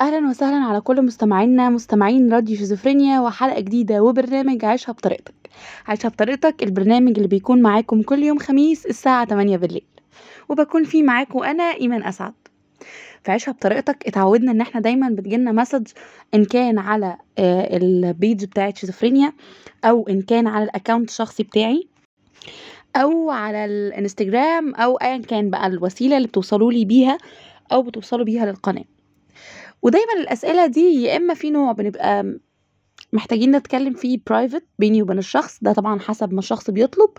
أهلا وسهلا على كل مستمعينا مستمعين راديو شيزوفرينيا وحلقة جديدة وبرنامج عيشها بطريقتك. عيشها بطريقتك البرنامج اللي بيكون معاكم كل يوم خميس الساعة 8 بالليل. وبكون فيه معاكم أنا إيمان أسعد. في عيشها بطريقتك اتعودنا إن إحنا دايما بتجيلنا message إن كان على آه، ال page بتاعت شيزوفرينيا أو إن كان على ال account الشخصي بتاعي أو على الإنستجرام أو ايا كان بقى الوسيلة اللي بتوصلوا لي بيها أو بتوصلوا بيها للقناة. ودايما الأسئلة دي يا إما في نوع بنبقى محتاجين نتكلم فيه برايفت بيني وبين الشخص ده طبعا حسب ما الشخص بيطلب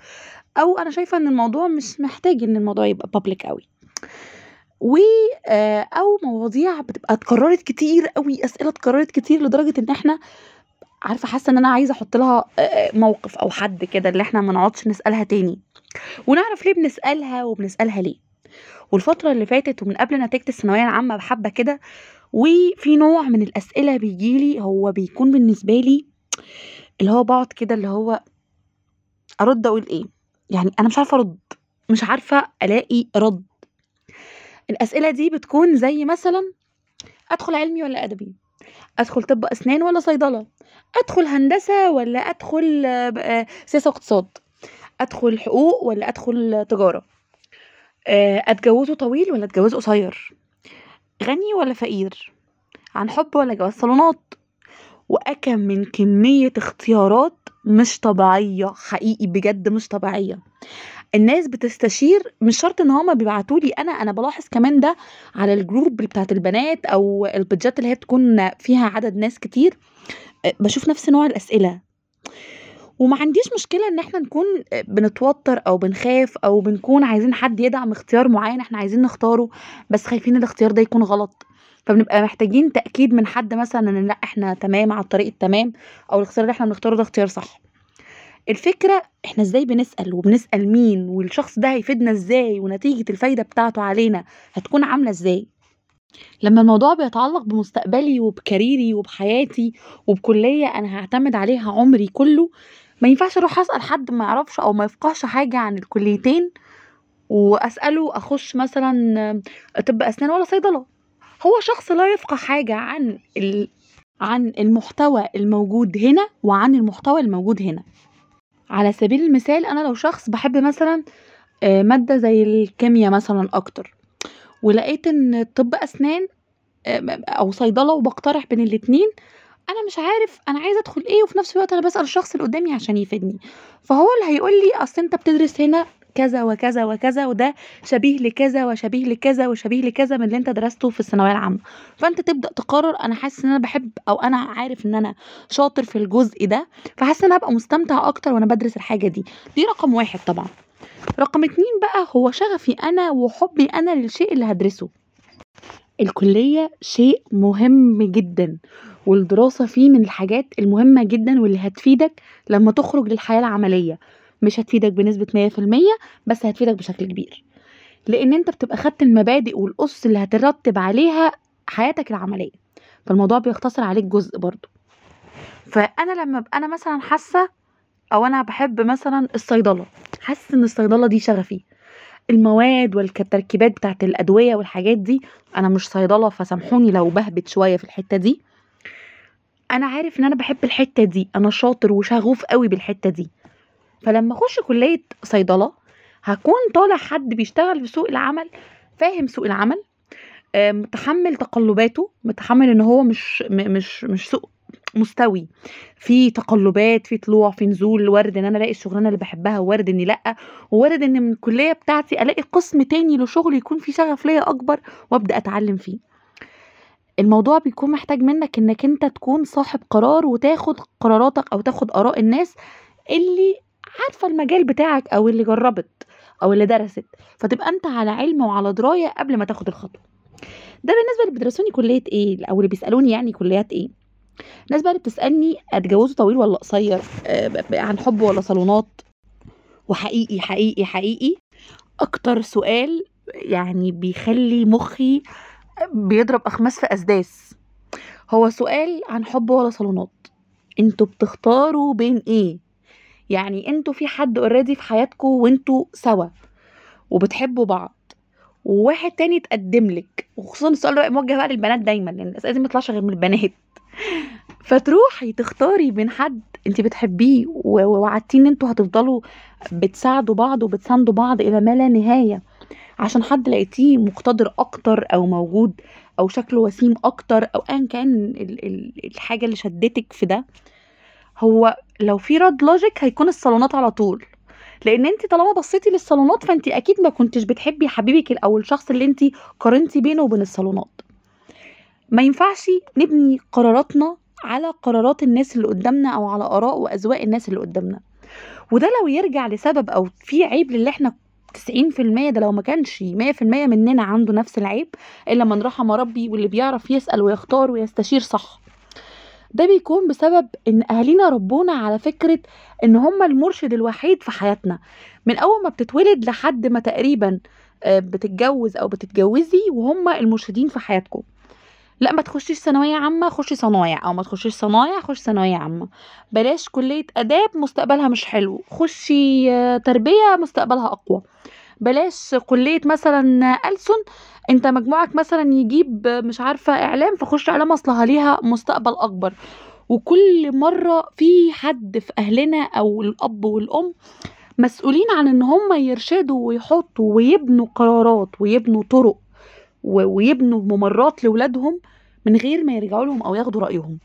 أو أنا شايفة إن الموضوع مش محتاج إن الموضوع يبقى بابليك قوي و آه، أو مواضيع بتبقى اتكررت كتير قوي أسئلة اتكررت كتير لدرجة إن إحنا عارفة حاسة إن أنا عايزة أحط لها آه، آه، موقف أو حد كده اللي إحنا ما نقعدش نسألها تاني. ونعرف ليه بنسألها وبنسألها ليه. والفترة اللي فاتت ومن قبل نتيجة الثانوية العامة بحبة كده وفي نوع من الأسئلة بيجيلي هو بيكون بالنسبة لي اللي هو بقعد كده اللي هو أرد أقول إيه؟ يعني أنا مش عارفة أرد مش عارفة ألاقي رد. الأسئلة دي بتكون زي مثلا أدخل علمي ولا أدبي؟ أدخل طب أسنان ولا صيدلة؟ أدخل هندسة ولا أدخل آه، سياسة واقتصاد؟ أدخل حقوق ولا أدخل تجارة؟ آه، أتجوزه طويل ولا أتجوزه قصير؟ غني ولا فقير؟ عن حب ولا جواز؟ صالونات. وأكم من كمية اختيارات مش طبيعية حقيقي بجد مش طبيعية. الناس بتستشير مش شرط إن هما بيبعتولي أنا أنا بلاحظ كمان ده على الجروب بتاعت البنات أو البيدجات اللي هي بتكون فيها عدد ناس كتير. أه، بشوف نفس نوع الأسئلة. وما عنديش مشكلة إن إحنا نكون أه، بنتوتر أو بنخاف أو بنكون عايزين حد يدعم اختيار معين إحنا عايزين نختاره بس خايفين الاختيار ده يكون غلط. فبنبقى محتاجين تأكيد من حد مثلا إن لأ إحنا تمام على الطريق التمام أو الاختيار اللي إحنا بنختاره ده اختيار صح. الفكرة إحنا إزاي بنسأل وبنسأل مين والشخص ده هيفيدنا إزاي ونتيجة الفايدة بتاعته علينا هتكون عاملة إزاي؟ لما الموضوع بيتعلق بمستقبلي وبكاريري وبحياتي وبكلية أنا هعتمد عليها عمري كله ما ينفعش أروح اسأل حد ما يعرفش أو ما يفقهش حاجة عن الكليتين واسأله اخش مثلا طب اسنان ولا صيدلة. هو شخص لا يفقه حاجة عن ال... عن المحتوى الموجود هنا وعن المحتوى الموجود هنا. على سبيل المثال أنا لو شخص بحب مثلا آه، مادة زي الكيمياء مثلا أكتر ولقيت ان طب اسنان آه، أو صيدلة وبقترح بين الاتنين أنا مش عارف أنا عايزة أدخل إيه وفي نفس الوقت أنا بسأل الشخص اللي قدامي عشان يفيدني. فهو اللي هيقول لي أصل أنت بتدرس هنا كذا وكذا وكذا وده شبيه لكذا وشبيه لكذا وشبيه لكذا من اللي أنت درسته في الثانوية العامة. فأنت تبدأ تقرر أنا حاسس إن أنا بحب أو أنا عارف إن أنا شاطر في الجزء ده فحاسس إن أنا هبقى مستمتع أكتر وأنا بدرس الحاجة دي. دي رقم واحد طبعا. رقم اتنين بقى هو شغفي أنا وحبي أنا للشيء اللي هدرسه. الكلية شيء مهم جدا. والدراسة فيه من الحاجات المهمة جدا واللي هتفيدك لما تخرج للحياة العملية. مش هتفيدك بنسبة 100% بس هتفيدك بشكل كبير. لأن أنت بتبقى خدت المبادئ والاسس اللي هترتب عليها حياتك العملية. فالموضوع بيختصر عليك جزء برضه. فأنا لما ابقى أنا مثلا حاسة أو أنا بحب مثلا الصيدلة. حاسة إن الصيدلة دي شغفي. المواد والتركيبات بتاعت الأدوية والحاجات دي أنا مش صيدلة فسامحوني لو بهبت شوية في الحتة دي. أنا عارف إن أنا بحب الحتة دي أنا شاطر وشغوف قوي بالحتة دي. فلما أخش كلية صيدلة هكون طالع حد بيشتغل في سوق العمل فاهم سوق العمل آه، متحمل تقلباته متحمل إن هو مش مش مش سوق مستوي. في تقلبات في طلوع في نزول وارد إن أنا ألاقي الشغلانة اللي بحبها وارد إني لأ ووارد إن من الكليه بتاعتي ألاقي قسم تاني لشغل يكون فيه شغف ليا أكبر وأبدأ أتعلم فيه. الموضوع بيكون محتاج منك إنك أنت تكون صاحب قرار وتاخد قراراتك أو تاخد آراء الناس اللي عارفة المجال بتاعك أو اللي جربت أو اللي درست. فتبقى أنت على علم وعلى دراية قبل ما تاخد الخطوة. ده بالنسبة اللي بيدرسوني كلية إيه؟ أو اللي بيسألوني يعني كليات إيه؟ الناس بقى اللي بتسألني اتجوزه طويل ولا قصير؟ آه، عن حب ولا صالونات؟ وحقيقي حقيقي حقيقي. أكتر سؤال يعني بيخلي مخي بيضرب أخماس في أسداس. هو سؤال عن حب ولا صالونات؟ أنتوا بتختاروا بين إيه؟ يعني أنتوا في حد اوريدي في حياتكم وانتوا سوا وبتحبوا بعض. وواحد تاني اتقدم لك وخصوصا السؤال ده موجه بقى للبنات دايما لأن الأسئلة دي ما تطلعش غير من البنات. فتروحي تختاري بين حد انت بتحبيه ووعدتيه ان أنتوا هتفضلوا بتساعدوا بعض وبتساندوا بعض إلى ما لا نهاية. عشان حد لقيتيه مقتدر أكتر أو موجود أو شكله وسيم أكتر أو ايا كان ال- ال- الحاجة اللي شدتك في ده هو لو في رد لوجيك هيكون الصالونات على طول. لأن أنت طالما بصيتي للصالونات فأنت أكيد ما كنتش بتحبي حبيبك أو الشخص اللي أنت قارنتي بينه وبين الصالونات. ما ينفعش نبني قراراتنا على قرارات الناس اللي قدامنا أو على آراء وأذواق الناس اللي قدامنا. وده لو يرجع لسبب أو في عيب للي إحنا 90% ده لو ما كانش 100% مننا عنده نفس العيب إلا من رحم ربي واللي بيعرف يسأل ويختار ويستشير صح. ده بيكون بسبب إن أهالينا ربونا على فكرة إن هم المرشد الوحيد في حياتنا. من أول ما بتتولد لحد ما تقريبا آه، بتتجوز أو بتتجوزي وهم المرشدين في حياتكم. لا ما تخشيش ثانوية عامة خشي صنايع أو ما تخشيش صنايع خش ثانوية عامة. بلاش كلية آداب مستقبلها مش حلو. خشي آه، تربية مستقبلها أقوى. بلاش كلية مثلا ألسن. أنت مجموعك مثلا يجيب مش عارفة إعلام فخش إعلام أصلها ليها مستقبل أكبر. وكل مرة في حد في أهلنا أو الأب والأم مسؤولين عن إن هم يرشدوا ويحطوا ويبنوا قرارات ويبنوا طرق ويبنوا ممرات لولادهم من غير ما يرجعوا لهم أو ياخدوا رأيهم.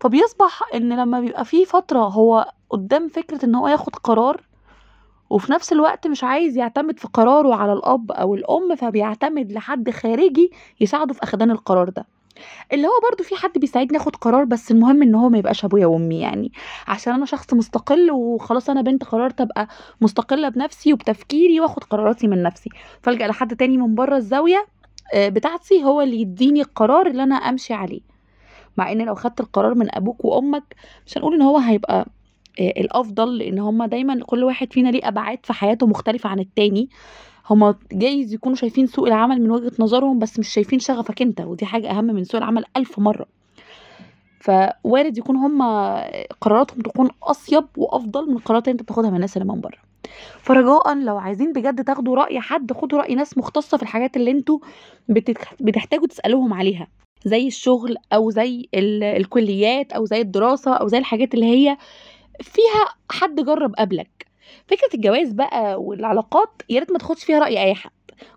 فبيصبح إن لما بيبقى في فترة هو قدام فكرة إن هو ياخد قرار وفي نفس الوقت مش عايز يعتمد في قراره على الأب أو الأم فبيعتمد لحد خارجي يساعده في أخدان القرار ده. اللي هو برضو في حد بيساعدني آخد قرار بس المهم إن هو ما يبقاش أبويا وأمي يعني. عشان أنا شخص مستقل وخلاص أنا بنت قررت أبقى مستقلة بنفسي وبتفكيري وآخد قراراتي من نفسي. فألجأ لحد تاني من بره الزاوية آه، بتاعتي هو اللي يديني القرار اللي أنا أمشي عليه. مع إن لو خدت القرار من أبوك وأمك مش هنقول إن هو هيبقى الأفضل لأن هما دايما كل واحد فينا ليه أبعاد في حياته مختلفة عن التاني. هما جايز يكونوا شايفين سوق العمل من وجهة نظرهم بس مش شايفين شغفك أنت ودي حاجة أهم من سوق العمل ألف مرة. فوارد يكون هما قراراتهم تكون أصيب وأفضل من القرارات اللي أنت بتاخدها من الناس اللي من بره. فرجاء لو عايزين بجد تاخدوا رأي حد خدوا رأي ناس مختصة في الحاجات اللي أنتوا بتحتاجوا تسألوهم عليها. زي الشغل أو زي ال- الكليات أو زي الدراسة أو زي الحاجات اللي هي فيها حد جرب قبلك. فكرة الجواز بقى والعلاقات يا ريت ما تاخدش فيها رأي أي حد.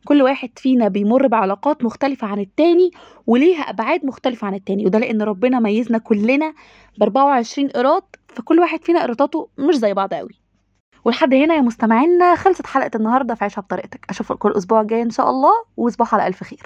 كل واحد فينا بيمر بعلاقات مختلفة عن التاني وليها أبعاد مختلفة عن التاني وده لأن ربنا ميزنا كلنا ب 24 قيراط فكل واحد فينا قيراطاته مش زي بعض قوي ولحد هنا يا مستمعينا خلصت حلقة النهاردة في عيشها بطريقتك. أشوفكم الأسبوع الجاي إن شاء الله وصباح على ألف خير.